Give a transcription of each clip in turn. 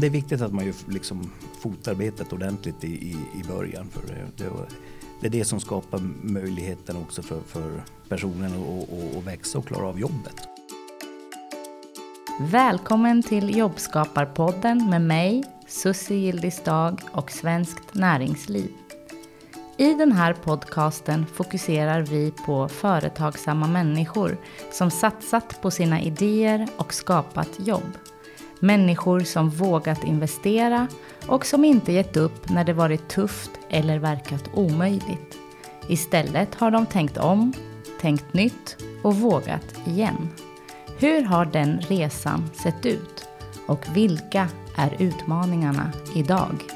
Det är viktigt att man gör liksom fotarbetet ordentligt i, i, i början. För det, det, det, är det som skapar möjligheten också för, för personen att, att växa och klara av jobbet. Välkommen till Jobbskaparpodden med mig, Susie Gildisdag och Svenskt Näringsliv. I den här podcasten fokuserar vi på företagsamma människor som satsat på sina idéer och skapat jobb. Människor som vågat investera och som inte gett upp när det varit tufft eller verkat omöjligt. Istället har de tänkt om, tänkt nytt och vågat igen. Hur har den resan sett ut? Och vilka är utmaningarna idag?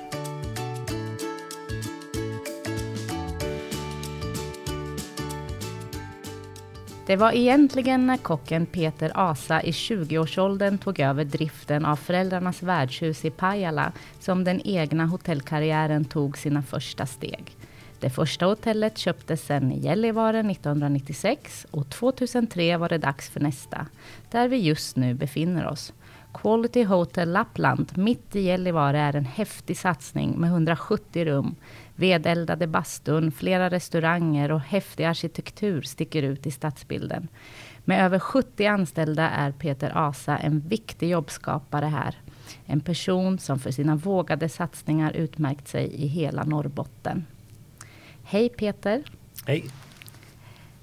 Det var egentligen när kocken Peter Asa i 20-årsåldern tog över driften av föräldrarnas värdshus i Pajala som den egna hotellkarriären tog sina första steg. Det första hotellet köptes sedan i Gällivare 1996 och 2003 var det dags för nästa, där vi just nu befinner oss. Quality Hotel Lappland mitt i Gällivare är en häftig satsning med 170 rum. Vedeldade bastun, flera restauranger och häftig arkitektur sticker ut i stadsbilden. Med över 70 anställda är Peter Asa en viktig jobbskapare här. En person som för sina vågade satsningar utmärkt sig i hela Norrbotten. Hej Peter! Hej!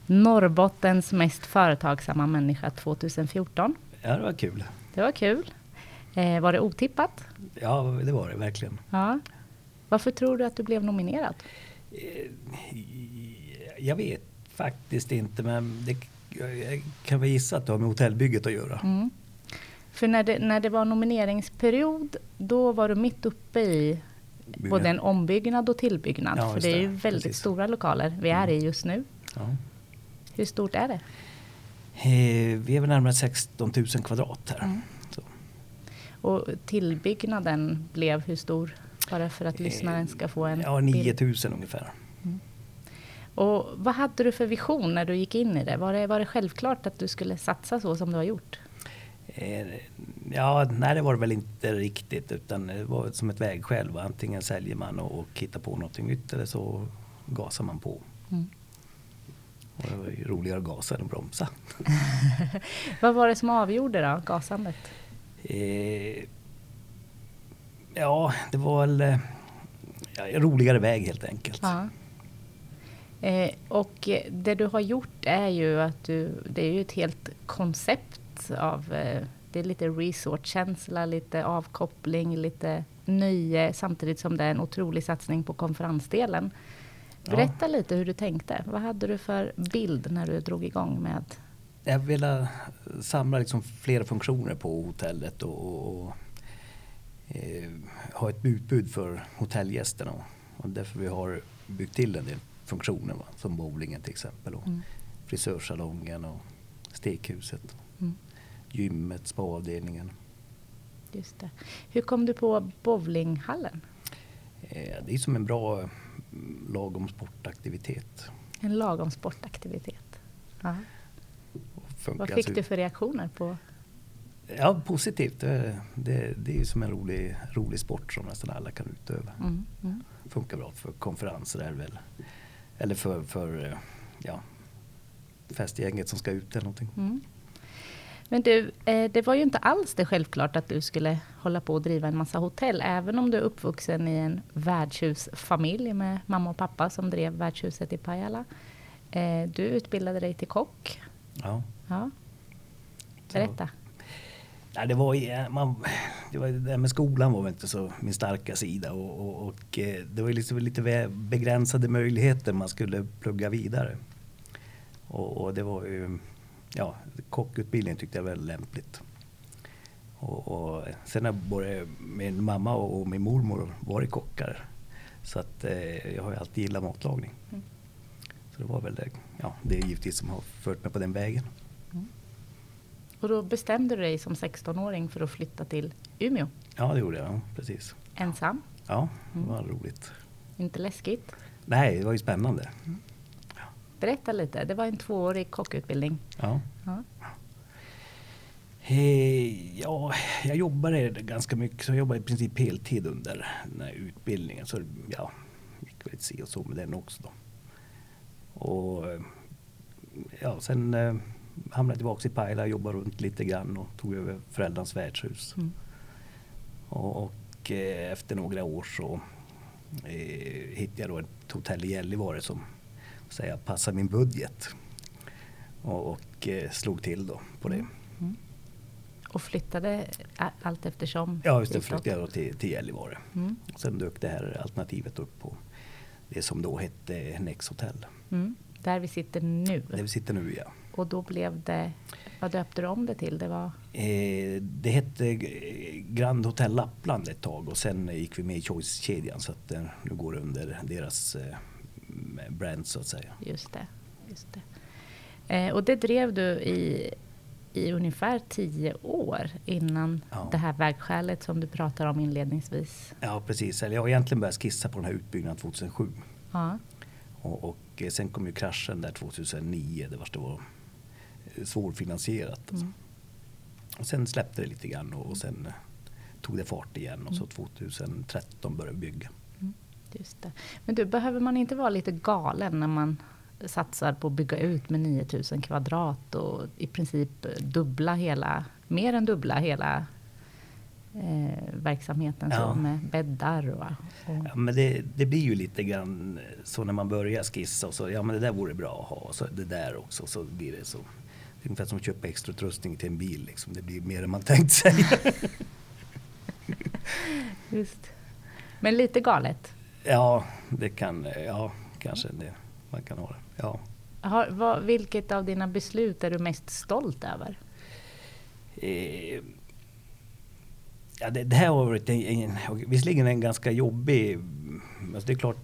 Norrbottens mest företagsamma människa 2014. Ja, det var kul. Det var kul. Eh, var det otippat? Ja, det var det verkligen. Ja. Varför tror du att du blev nominerad? Eh, jag vet faktiskt inte, men det, kan väl gissa att det har med hotellbygget att göra. Mm. För när det, när det var nomineringsperiod, då var du mitt uppe i både en ombyggnad och tillbyggnad. Ja, för det är ju väldigt Precis. stora lokaler vi är mm. i just nu. Ja. Hur stort är det? Eh, vi är väl närmare 16 000 kvadrat här. Mm. Och tillbyggnaden blev hur stor? Bara för att lyssnaren ska få en Ja, 9 000 ungefär. Mm. Och vad hade du för vision när du gick in i det? Var, det? var det självklart att du skulle satsa så som du har gjort? Eh, ja, nej det var det väl inte riktigt utan det var som ett vägskäl. Antingen säljer man och, och hittar på någonting nytt eller så gasar man på. Mm. Och det var ju roligare att gasa än att bromsa. Vad var det som avgjorde då, gasandet? Eh, ja, det var väl eh, ja, roligare väg helt enkelt. Ja. Eh, och det du har gjort är ju att du, det är ju ett helt koncept av, eh, det är lite resortkänsla, lite avkoppling, lite nöje samtidigt som det är en otrolig satsning på konferensdelen. Berätta ja. lite hur du tänkte. Vad hade du för bild när du drog igång med? Jag ville samla liksom flera funktioner på hotellet och, och, och eh, ha ett utbud för hotellgästerna. Och därför vi har byggt till en del funktioner va? som bowlingen till exempel och mm. frisörsalongen och stekhuset. Mm. Gymmet, spaavdelningen. Just det. Hur kom du på bowlinghallen? Eh, det är som en bra lagom sportaktivitet. En lagom sportaktivitet. Ja. Vad fick du för reaktioner på? Ja, positivt. Det, det, det är ju som en rolig, rolig sport som nästan alla kan utöva. Mm, mm. Funkar bra för konferenser är väl. Eller för, för ja, festgänget som ska ut eller någonting. Mm. Men du, eh, det var ju inte alls det självklart att du skulle hålla på och driva en massa hotell. Även om du är uppvuxen i en värdshusfamilj med mamma och pappa som drev värdshuset i Pajala. Eh, du utbildade dig till kock. Ja. ja. Berätta. Ja, det, var, man, det, var, det där med skolan var väl inte så min starka sida och, och, och eh, det var liksom lite begränsade möjligheter man skulle plugga vidare. Och, och det var ju ja, kockutbildning tyckte jag var väldigt lämpligt. Och, och sen har både min mamma och min mormor varit kockar. Så att eh, jag har ju alltid gillat matlagning. Mm. Så det var väl det, ja, det är givetvis som har fört mig på den vägen. Mm. Och då bestämde du dig som 16-åring för att flytta till Umeå? Ja, det gjorde jag. Ja, precis. Ensam? Ja, det var mm. roligt. Inte läskigt? Nej, det var ju spännande. Mm. Berätta lite, det var en tvåårig kockutbildning. Ja. ja. Eh, ja, jag jobbade ganska mycket, så jag jobbade i princip heltid under den här utbildningen. Så ja, gick väl se och så med den också då. Och ja, sen eh, hamnade tillbaka i Pajala, jobbade runt lite grann och tog över föräldrarnas värdshus. Mm. Och, och eh, efter några år så eh, hittade jag då ett hotell i Gällivare som säga, passar min budget. Och, och eh, slog till då på det. Mm. mm. Och flyttade allt eftersom? Ja, just det. Flyttade jag då till, till Gällivare. Mm. Sen dök det här alternativet upp på det som då hette Nex Hotel. Mm. Där vi sitter nu? Där vi sitter nu, ja. Och då blev det, vad döpte du om det till? Det, var... Eh, det hette Grand Hotel Lappland ett tag och sen gick vi med i Choice-kedjan så att eh, nu går det under deras eh, brand så att säga. Just det. Just det. Eh, och det drev du i, i ungefär tio år innan ja. det här vägskälet som du pratar om inledningsvis. Ja precis, jag har egentligen börjat skissa på den här utbyggnaden 2007. Ja. Och, och eh, sen kom ju kraschen där 2009, det var, det var svårfinansierat. Alltså. Mm. Och sen släppte det lite grann och, sen eh, tog det fart igen och så 2013 mm. började vi bygga. Mm. Just det. Men du, behöver man inte vara lite galen när man satsar på att bygga ut med 9000 kvadrat och i princip dubbla hela, mer än dubbla hela eh, verksamheten ja. så med bäddar och... och. Ja, men det, det, blir ju lite grann så när man börjar skissa och så, ja men det där vore bra att ha, så det där också, så blir det så. Det är ungefär som att köpa extra utrustning till en bil liksom. Det blir mer än man tänkt sig. Just. Men lite galet? Ja, det kan, ja kanske det, man kan ha det. Ja. Har, vad, vilket av dina beslut är du mest stolt över? Eh, ja, det, det, här har varit en, en, visserligen en ganska jobbig, alltså det är klart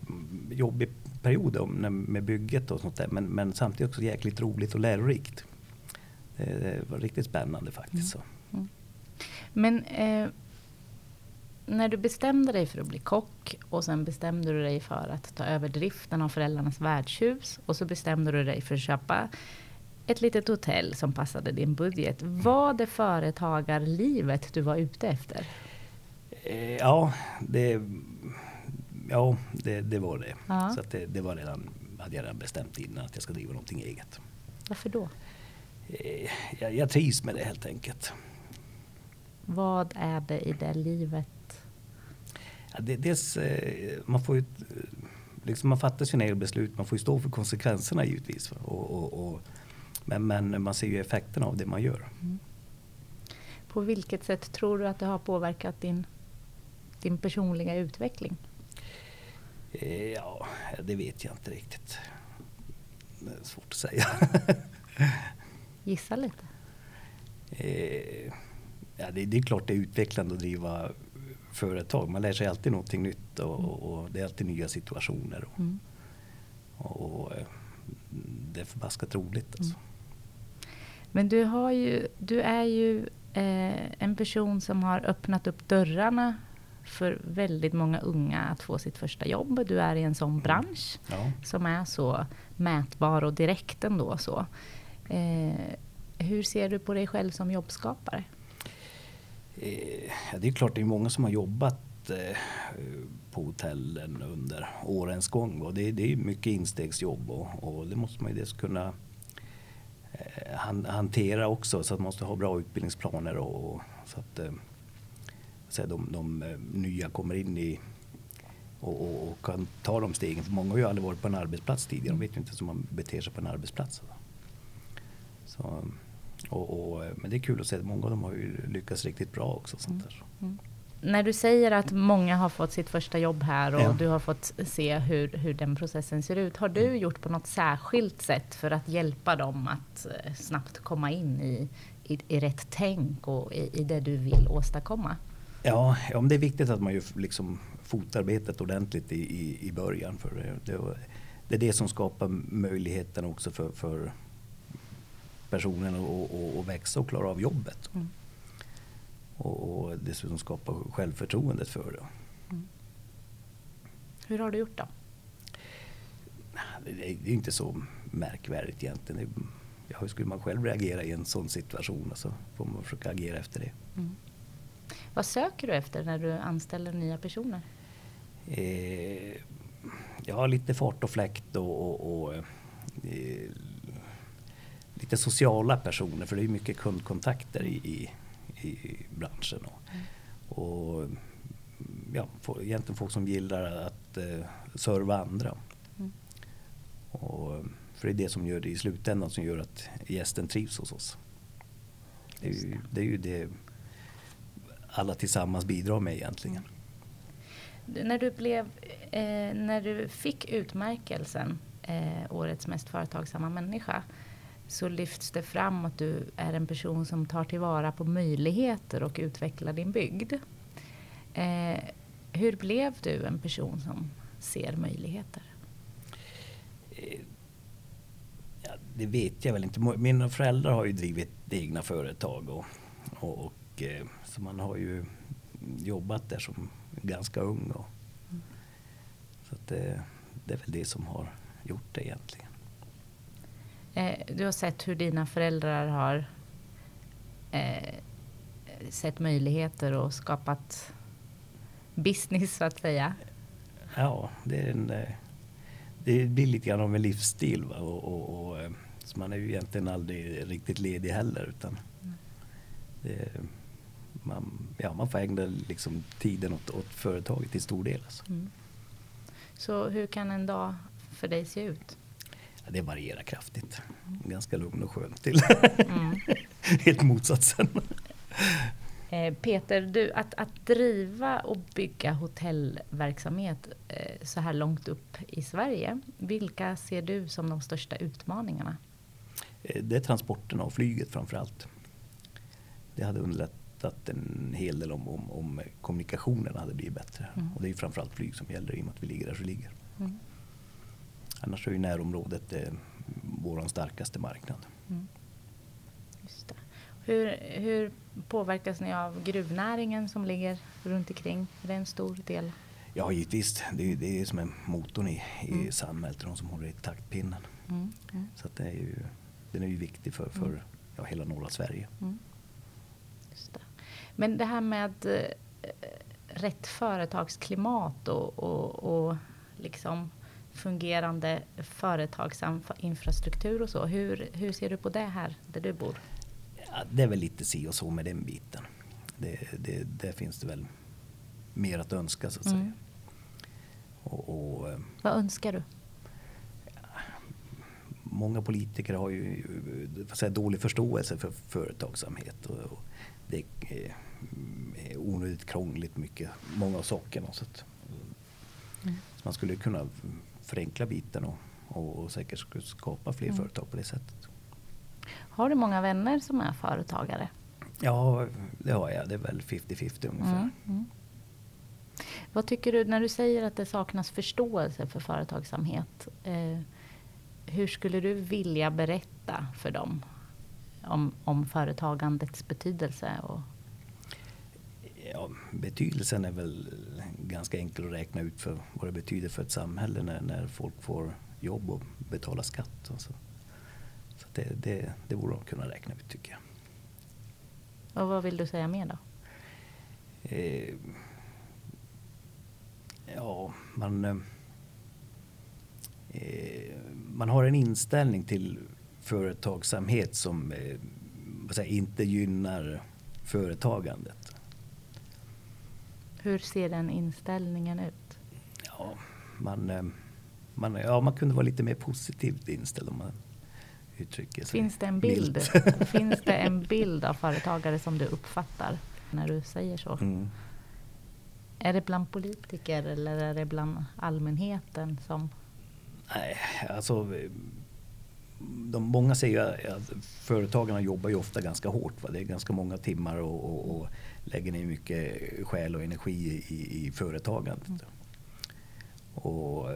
jobbig period med bygget och sånt där, men, men samtidigt också jäkligt roligt och lärorikt. Det, det var riktigt spännande faktiskt. Mm. Mm. Men eh, när du bestämde dig för att bli kock och sen bestämde du dig för att ta över driften av föräldrarnas värdshus och så bestämde du dig för att köpa ett litet hotell som passade din budget. Var det företagarlivet du var ute efter? Eh, ja, det, ja, det, det var det. Ja. Så det, det, var redan, hade jag redan bestämt innan att jag ska driva någonting eget. Varför då? Eh, jag, jag trivs med det helt enkelt. Vad är det i det livet Ja, det, dels, eh, man får ju, liksom man fattar sina egna beslut, man får ju stå för konsekvenserna givetvis. Och, och, och, men, men man ser ju effekterna av det man gör. Mm. På vilket sätt tror du att det har påverkat din, din personliga utveckling? Eh, ja, det vet jag inte riktigt. Det är svårt att säga. Gissa lite. Eh, ja, det, det, är klart det är utvecklande att driva företag. Man lär sig alltid någonting nytt och, mm. och det är alltid nya situationer. Och, mm. och, eh, det är förbaskat roligt. Alltså. Mm. Men du, har ju, du är ju eh, en person som har öppnat upp dörrarna för väldigt många unga att få sitt första jobb. Du är i en sån mm. bransch ja. som är så mätbar och direkt ändå. Så. Eh, hur ser du på dig själv som jobbskapare? Eh, det är klart det är många som har jobbat eh, på hotellen under årens gång och det, det är mycket instegsjobb och, och, det måste man ju dels kunna eh, hantera också så att man måste ha bra utbildningsplaner och, så att eh, så de, de eh, nya kommer in i och, och, och, kan ta de stegen. För många har ju aldrig varit på en arbetsplats tidigare. De vet ju inte hur man beter sig på en arbetsplats. Så, och, och, men det är kul att se att många av dem har ju lyckats riktigt bra också. Sånt där. Mm. När du säger att många har fått sitt första jobb här och ja. du har fått se hur, hur den processen ser ut. Har du mm. gjort på något särskilt sätt för att hjälpa dem att eh, snabbt komma in i, i, i rätt tänk och i, i det du vill åstadkomma? Ja, ja det är viktigt att man gör liksom fotarbetet ordentligt i, i, i början. För det, det, det är det som skapar möjligheten också för, för personen att växa och klara av jobbet. Mm. Och, och dessutom skapa självförtroendet för det. Mm. Hur har du gjort då? Det är, inte så märkvärdigt egentligen. ja, hur skulle man själv reagera i en sån situation? Så får man försöka agera efter det. Mm. Vad söker du efter när du anställer nya personer? Eh, ja, lite fart och fläkt och, och, och eh, lite sociala personer för det är mycket kundkontakter i, i, i branschen. Och, mm. och ja, egentligen folk som gillar att eh, serva andra. Mm. Och, för det är det som gör det i slutändan som gör att gästen trivs hos oss. Det är ju det, är ju det alla tillsammans bidrar med egentligen. När du, blev, eh, när du fick utmärkelsen eh, Årets mest företagsamma människa så lyfts det fram att du är en person som tar tillvara på möjligheter och utvecklar din bygd. Eh, hur blev du en person som ser möjligheter? Eh, ja, det vet jag väl inte. Mina föräldrar har ju drivit egna företag och, och, och eh, så man har ju jobbat där som ganska ung. Och, mm. Så det, det är väl det som har gjort det egentligen. Eh, du har sett hur dina föräldrar har eh, sett möjligheter och skapat business så att säga. Ja, det, är en, eh, det blir lite grann av en livsstil. Va? Och, och, och, eh, så man är ju egentligen aldrig riktigt ledig heller. Utan det, man, ja, man får ägna liksom tiden åt, åt företaget till stor del. Alltså. Mm. Så hur kan en dag för dig se ut? Det varierar kraftigt. Ganska lugn och skön till mm. helt motsatsen. Eh, Peter, du, att, att driva och bygga hotellverksamhet eh, så här långt upp i Sverige, vilka ser du som de största utmaningarna? Eh, det är transporterna och flyget framför allt. Det hade underlättat en hel del om, om, om kommunikationerna hade blivit bättre. Mm. Och det är framförallt flyg som gäller i och med att vi ligger där vi ligger. Mm. Annars är ju närområdet eh, vår starkaste marknad. Mm. Hur, hur påverkas ni av gruvnäringen som ligger runt omkring? Är det en stor del? Ja, givetvis. Det är, det är som en motorn i, i mm. samhället, de som håller i taktpinnen. Mm. Mm. Så det är ju, den är ju viktig för, för mm. ja, hela norra Sverige. Mm. Det. Men det här med eh, rätt företagsklimat och, och, och liksom fungerande företagsinfrastruktur och så. Hur, hur ser du på det här där du bor? Ja, det är väl lite si och så med den biten. Det, det, det finns det väl mer att önska så att mm. säga. Och, och, eh, Vad önskar du? många politiker har ju säga, dålig förståelse för företagsamhet. Och, och det är, är onödigt krångligt mycket, många av sakerna. Så att, mm. man skulle kunna förenkla biten och, och, och säkert skapa fler mm. företag på det sättet. Har du många vänner som är företagare? Ja, det har jag. Det är väl 50-50 ungefär. Mm, mm. Vad tycker du när du säger att det saknas förståelse för företagsamhet? Eh, hur skulle du vilja berätta för dem om, om företagandets betydelse? Och... Ja, betydelsen är väl ganska enkel att räkna ut för vad det betyder för ett samhälle när, när folk får jobb och betalar skatt. Och så. Så det, det, det borde de kunna räkna ut tycker jag. Och vad vill du säga mer då? Eh, ja, man, eh, man har en inställning till företagsamhet som eh, inte gynnar företagandet. Hur ser den inställningen ut? Ja, man, eh, man, ja, man kunde vara lite mer positivt inställd om man uttrycker sig Finns det en bild, finns det en bild av företagare som du uppfattar när du säger så? Mm. Är det bland politiker eller är det bland allmänheten som... Nej, alltså de, många säger att företagarna jobbar ju ofta ganska hårt. Va? Det är ganska många timmar och, och, och lägger ner mycket själ och energi i, i företagandet. Mm. Och,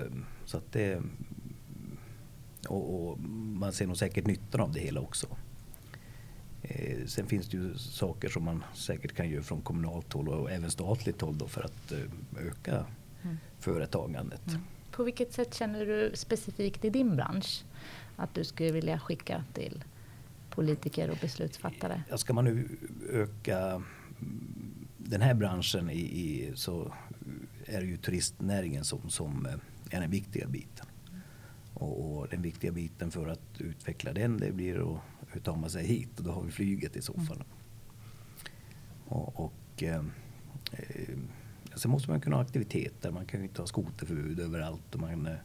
så att det, och, och, man ser nog säkert nyttan av det hela också. Eh, sen finns det ju saker som man säkert kan göra från kommunalt håll och även statligt håll för att eh, öka mm. företagandet. Mm. På vilket sätt känner du specifikt i din bransch att du skulle vilja skicka till politiker och beslutsfattare? Ja, ska man nu öka den här branschen i, i, så är det ju turistnäringen som, som är den viktiga biten. Och, och, den viktiga biten för att utveckla den det blir att hur tar man sig hit och då har vi flyget i så fall. Mm. Och, och eh, eh, sen måste man kunna ha aktiviteter. Man kan ju inte ha skoterförbud överallt. Och man, eh, mm.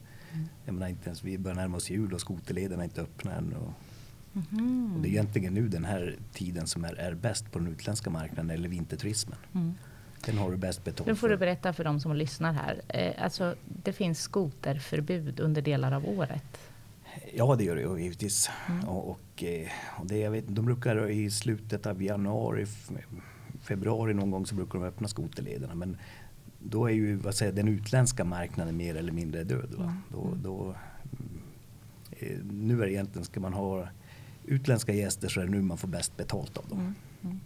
Jag menar, inte ens, vi börjar närma oss jul och skoterlederna är inte öppna än. Och, mm. och det är egentligen nu den här tiden som är, är bäst på den utländska marknaden eller vinterturismen. Mm. Den har du bäst betalt Nu får du berätta för de som lyssnar här. Eh, alltså, det finns skoterförbud under delar av året. Ja, det gör det ju givetvis. Mm. Och, och, eh, och, det, jag vet, de brukar i slutet av januari, februari någon gång så brukar de öppna skoterlederna. Men då är ju vad säger, den utländska marknaden mer eller mindre död. Va? Mm. Då, då, eh, nu är det egentligen, ska man ha utländska gäster så är det nu man får bäst betalt av dem. Mm. Mm.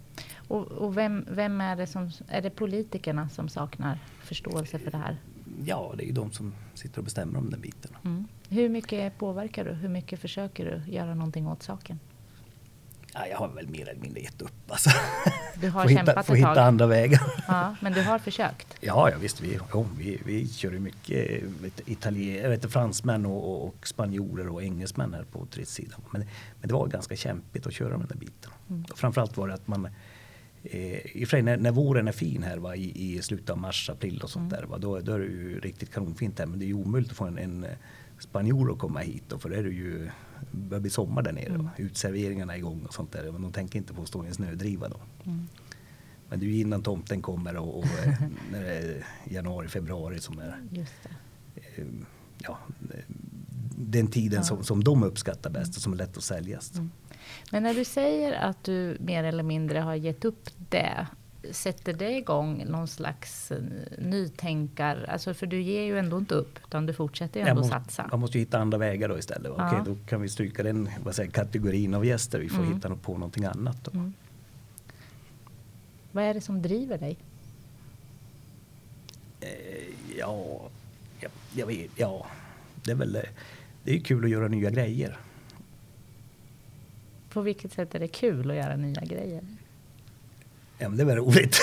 Och, och vem, vem, är det som, är det politikerna som saknar förståelse för det här? Ja, det är ju de som sitter och bestämmer om den biten. Mm. Hur mycket påverkar du? Hur mycket försöker du göra någonting åt saken? Ja, jag har väl mer eller mindre gett upp. Alltså. Du har får kämpat hitta, får ett tag. hitta andra vägar. Ja, men du har försökt? Ja, ja visst. Vi, oh, vi, vi kör ju mycket italienare, vet, fransmän och, och, spanjorer och engelsmän här på turistsidan. Men, men det var ganska kämpigt att köra med den biten. Mm. framförallt var det att man eh, i och för sig när, när våren är fin här va, i, i slutet av mars, april och sånt mm. där. Va, då, då är det ju riktigt kanonfint här. Men det är ju omöjligt att få en, en spanjor att komma hit. Då, för det är det ju börjar bli sommar där nere. Mm. Utserveringarna är igång och sånt där. Men de tänker inte på att stå i en snödriva då. Mm. Men det är ju innan tomten kommer och, och eh, när det är januari, februari som är eh, ja, den tiden ja. som, som de uppskattar bäst och som är lätt att säljas. Mm. Men när du säger att du mer eller mindre har gett upp det sätter det igång någon slags eh, nytänkar? Alltså för du ger ju ändå inte upp utan du fortsätter ju ändå måste, satsa. Man måste ju hitta andra vägar då istället. Ja. Okej, då kan vi stryka den vad säger, kategorin av gäster. Vi får mm. hitta på någonting annat. Då. Mm. Vad är det som driver dig? Eh, ja, jag, jag vet, ja, det är väl det är kul att göra nya grejer. På vilket sätt är det kul att göra nya grejer? Ja, men det var roligt.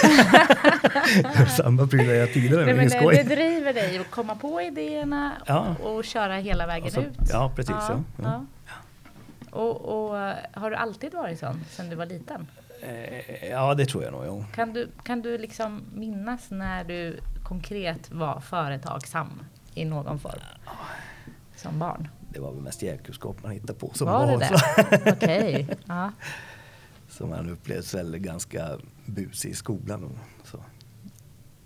Samma prylar jag tidigare. Nej, men det, det driver dig att komma på idéerna ja. och köra hela vägen så, ut. Ja, precis. Ja, ja. Och, och, har du alltid varit sån sedan du var liten? Eh, ja, det tror jag nog. Ja. Kan, du, kan du liksom minnas när du konkret var företagsam i någon form? Som barn? Det var väl mest jäkelskap man hittade på som var barn. det Okej. Okay. Som han upplevs väl ganska busig i skolan. Och så.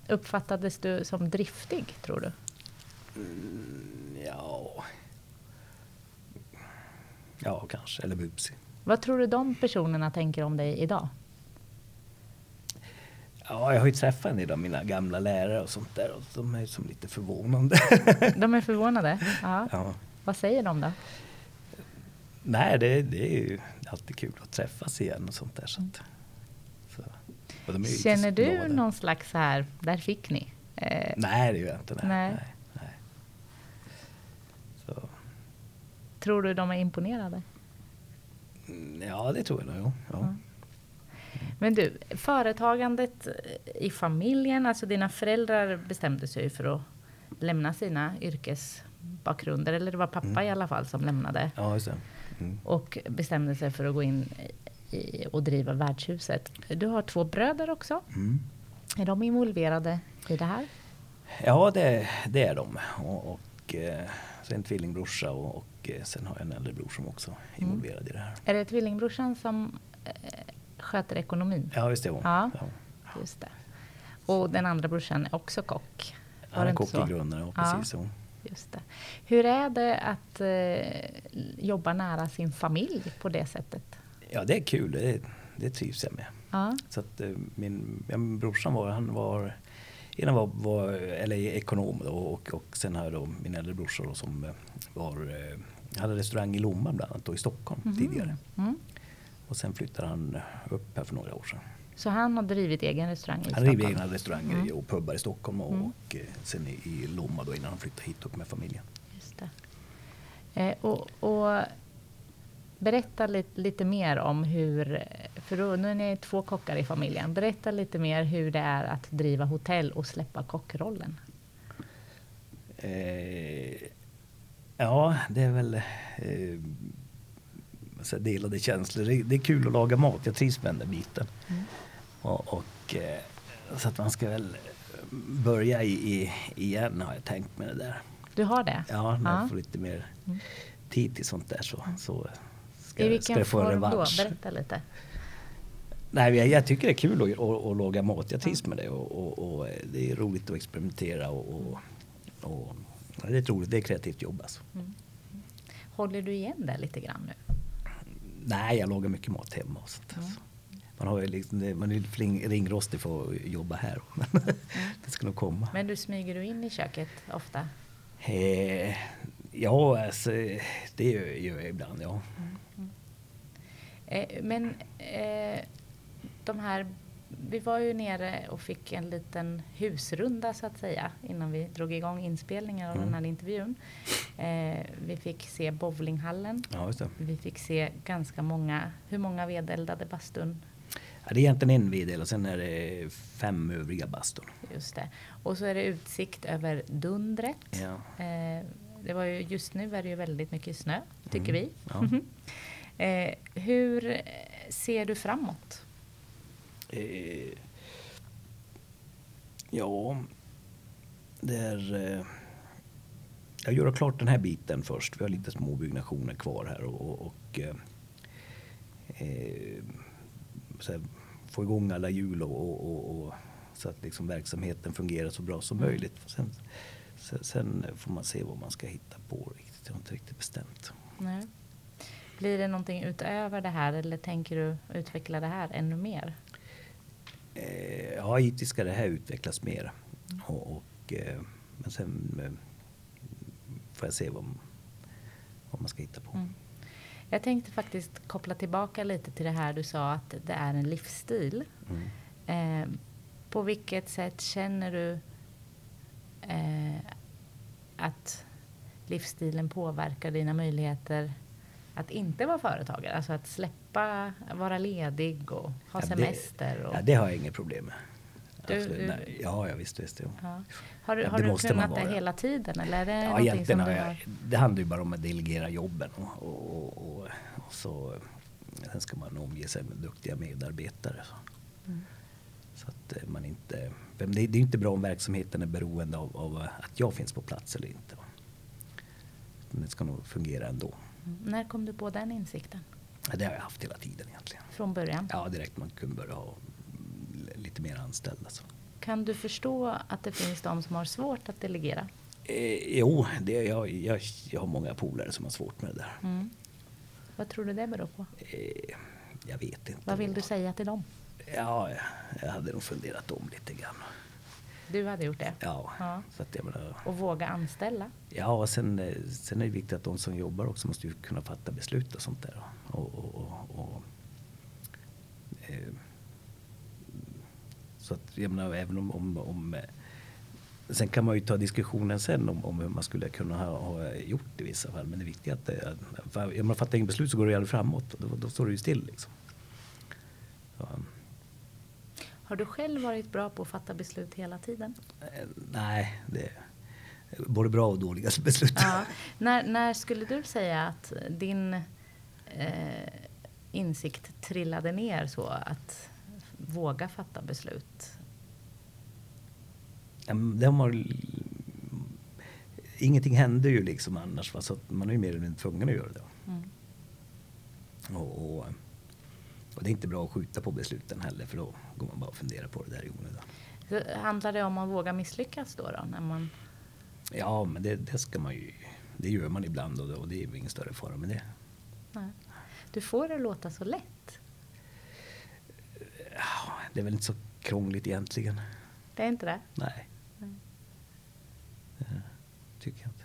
Uppfattades du som driftig, tror du? Mm, ja... Ja, kanske. Eller busig. Vad tror du de personerna tänker om dig idag? Ja, jag har ju träffat en del av mina gamla lärare och sånt där och de är som lite förvånande. De är förvånade? Ja. Vad säger de då? Nej, det, det är ju alltid kul att träffas igen och sånt där. Så att. Känner du glada. någon slags så här, där fick ni? Eh, nej, det gör jag inte. Nej. nej. nej, Så. Tror du de är imponerade? Mm, ja, det tror jag nog. Ja. ja. Men du, företagandet i familjen, alltså dina föräldrar bestämde sig för att lämna sina yrkesbakgrunder, eller det var pappa mm. i alla fall som lämnade. Ja, just det. Mm. Och bestämde sig för att gå in i, och driva värdshuset. Du har två bröder också. Mm. Är de involverade i det här? Ja, det, det är de. Och, och eh, sen en tvillingbrorsa och, och eh, sen har jag en äldre bror som också är mm. involverad mm. i det här. Är det tvillingbrorsan som eh, sköter ekonomin? Ja, visst är hon. Ja, ja. Just det. Och den andra brorsan är också kock? Han är kock i grunden, ja precis. Ja. Just det. Hur är det att eh, jobba nära sin familj på det sättet? Ja, det är kul. Det, det trivs jag med. Ja. Så att, eh, min, min brorsan var, han var, ena var, var eller ekonom då, och, och sen har jag då min äldre brorsa då, som eh, var, eh, hade restaurang i Lomma bland annat då, i Stockholm mm. tidigare. Mm. Och sen flyttade han upp här för några år sedan. Så han har drivit egen restaurang i han Stockholm? Han har egna restauranger mm. och pubbar i Stockholm och, mm. och sen i, i Lomma då innan han flyttade hit upp med familjen. Just. Eh, och, och, Berätta lite, lite mer om hur, för då, nu är ni två kockar i familjen. Berätta lite mer hur det är att driva hotell och släppa kockrollen. Eh, ja, det är väl eh, så delade känslor. Det, det, är kul att laga mat. Jag trivs med den biten. Mm. Och, och eh, så att man ska väl börja i, i, igen har jag tänkt med det där. Du har det? Ja, när ja. jag får lite mer mm. tid till sånt där så, så ska, I vilken ska få form då? Berätta lite. Nej, jag, jag, tycker det är kul att, att, att laga mat. Jag trivs med det och, och, och, det är roligt att experimentera och, och, det är roligt. Det är kreativt jobb alltså. Mm. Håller du igen det lite grann nu? Nej, jag lagar mycket mat hemma och sånt. Mm. Man, har liksom, man är ringrostig för att jobba här. Mm. det ska nog komma. Men du smyger du in i köket ofta? Eh, ja, alltså, det gör, jag ibland. Ja. Mm. Eh, men eh, de här vi var ju nere och fick en liten husrunda så att säga innan vi drog igång inspelningen av mm. den här intervjun. Eh, vi fick se bowlinghallen. Ja, vi fick se ganska många, hur många vedeldade bastun? Ja, det är egentligen en vedel och sen är det fem övriga bastun. Just det. Och så är det utsikt över Dundret. Ja. Eh, det var ju, just nu är det ju väldigt mycket snö, tycker mm. vi. Ja. eh, hur ser du framåt? Eh, ja, det är... Eh, jag gör klart den här biten först. Vi har lite små byggnationer kvar här och, och eh, eh här, få igång alla hjul och, och, och, så att liksom verksamheten fungerar så bra som möjligt. Sen, sen, får man se vad man ska hitta på. Riktigt. Jag har inte riktigt bestämt. Nej. Blir det någonting utöver det här eller tänker du utveckla det här ännu mer? Eh, ja, hittills ska det här utvecklas mer. Mm. Och, och eh, men sen eh, får jag se vad, vad man ska hitta på. Mm. Jag tänkte faktiskt koppla tillbaka lite till det här du sa att det är en livsstil. Mm. Eh, på vilket sätt känner du eh, att livsstilen påverkar dina möjligheter att inte vara företagare? Alltså att släppa, vara ledig och ha ja, semester? Och... Ja, det har jag inget problem med. Du, du... Ja, ja, visst. visst ja. Har, du, har du kunnat det hela tiden? Eller är det ja, egentligen har jag. Det handlar ju bara om att delegera jobben. Och, och, och, och så, sen ska man omge sig med duktiga medarbetare. Så, mm. Så att eh, man inte... Det, det är inte bra om verksamheten är beroende av, av, att jag finns på plats eller inte. Men det ska nog fungera ändå. Mm. När kom du på den insikten? Ja, det har jag haft hela tiden egentligen. Från början? Ja, direkt man kunde börja ha lite mer anställda. Så. Kan du förstå att det finns de som har svårt att delegera? Eh, jo, det, jag, jag, jag har många polare som har svårt med det där. Mm. Vad tror du det beror på? Eh, jag vet inte. Vad vill du säga till dem? Ja, jag hade nog funderat om lite grann. Du hade gjort det? Ja. ja. Så att jag menar, och våga anställa? Ja, och sen, eh, sen är det viktigt att de som jobbar också måste kunna fatta beslut och sånt där. Och, och, och, och eh, så att jag menar, även om, om, om eh, Sen kan man ju ta diskussionen sen om, om hur man skulle kunna ha, ha gjort i vissa fall. Men det viktiga är att det, för, man fattar inget beslut så går det ju aldrig framåt. Då, då står det ju still liksom. Så. Har du själv varit bra på att fatta beslut hela tiden? Eh, nej, det är både bra och dåliga beslut. Ja. När, när skulle du säga att din eh, insikt trillade ner så att våga fatta beslut? De har, ingenting händer ju liksom annars. Va? Så man är ju mer eller mindre tvungen att göra det. Mm. Och, och, och, det är inte bra att skjuta på besluten heller för då går man bara och funderar på det där i onödan. Handlar det om att våga misslyckas då? då när man... Ja, men det, det ska man ju. Det gör man ibland och och det är ingen större fara med det. Nej. Du får det låta så lätt. Ja, det är väl inte så krångligt egentligen. Det är inte det? Nej. Nej. Det tycker jag inte.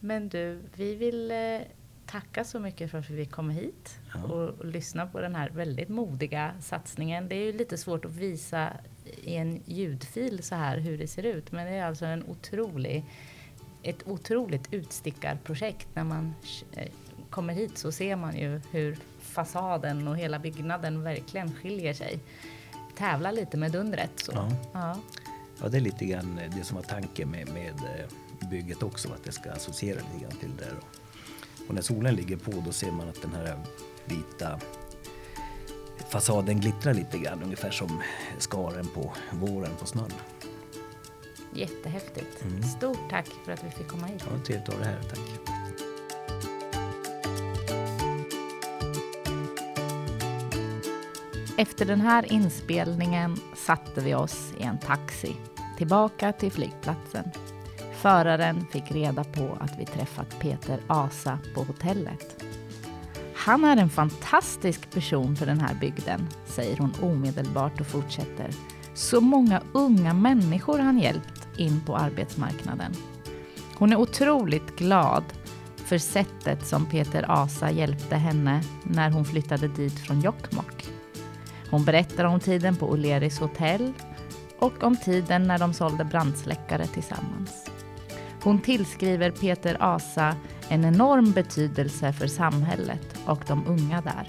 Men du, vi vill eh, tacka så mycket för att vi kom hit ja. och, lyssna på den här väldigt modiga satsningen. Det är ju lite svårt att visa i en ljudfil så här hur det ser ut. Men det är alltså en otrolig, ett otroligt utstickarprojekt när man eh, kommer hit så ser man ju hur fasaden och hela byggnaden verkligen skiljer sig. Tävlar lite med dundret. Så. Ja. Ja. Ja, det är lite grann det som var tanken med, med eh, bygget också, att det ska associera lite grann till det. Då. Och när solen ligger på då ser man att den här vita fasaden glittrar lite grann, ungefär som skaren på våren på snön. Jättehäftigt. Mm. Stort tack för att vi fick komma hit. Ja, trevligt att ha det här, tack. Efter den här inspelningen satte vi oss i en taxi tillbaka till flygplatsen. Föraren fick reda på att vi träffat Peter Asa på hotellet. Han är en fantastisk person för den här bygden, säger hon omedelbart och fortsätter. Så många unga människor han hjälpt in på arbetsmarknaden. Hon är otroligt glad för sättet som Peter Asa hjälpte henne när hon flyttade dit från Jokkmokk. Hon berättar om tiden på O'Learys hotell och om tiden när de sålde brandsläckare tillsammans. Hon tillskriver Peter Asa en enorm betydelse för samhället och de unga där.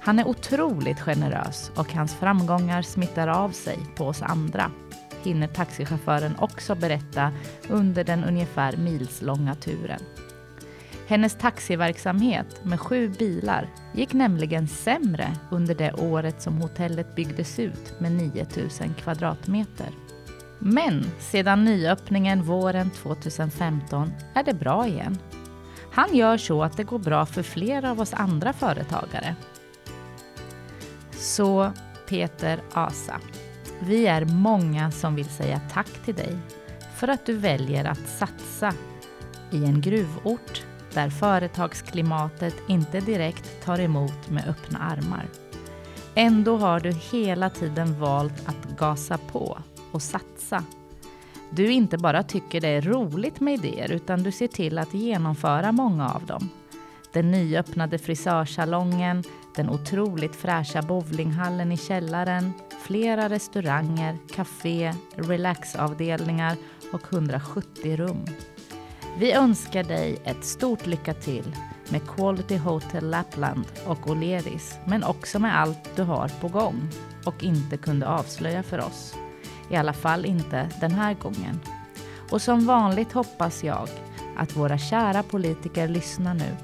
Han är otroligt generös och hans framgångar smittar av sig på oss andra, hinner taxichauffören också berätta under den ungefär milslånga turen. Hennes taxiverksamhet med sju bilar gick nämligen sämre under det året som hotellet byggdes ut med 9000 kvadratmeter. Men sedan nyöppningen våren 2015 är det bra igen. Han gör så att det går bra för flera av oss andra företagare. Så Peter Asa, vi är många som vill säga tack till dig för att du väljer att satsa i en gruvort där företagsklimatet inte direkt tar emot med öppna armar. Ändå har du hela tiden valt att gasa på och satsa. Du inte bara tycker det är roligt med idéer utan du ser till att genomföra många av dem. Den nyöppnade frisörsalongen, den otroligt fräscha bowlinghallen i källaren, flera restauranger, café, relaxavdelningar och 170 rum. Vi önskar dig ett stort lycka till med Quality Hotel Lapland och O'Learys, men också med allt du har på gång och inte kunde avslöja för oss. I alla fall inte den här gången. Och som vanligt hoppas jag att våra kära politiker lyssnar nu.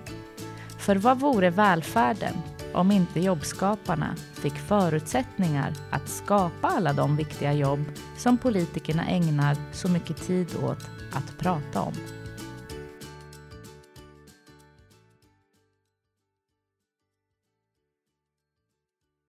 För vad vore välfärden om inte jobbskaparna fick förutsättningar att skapa alla de viktiga jobb som politikerna ägnar så mycket tid åt att prata om?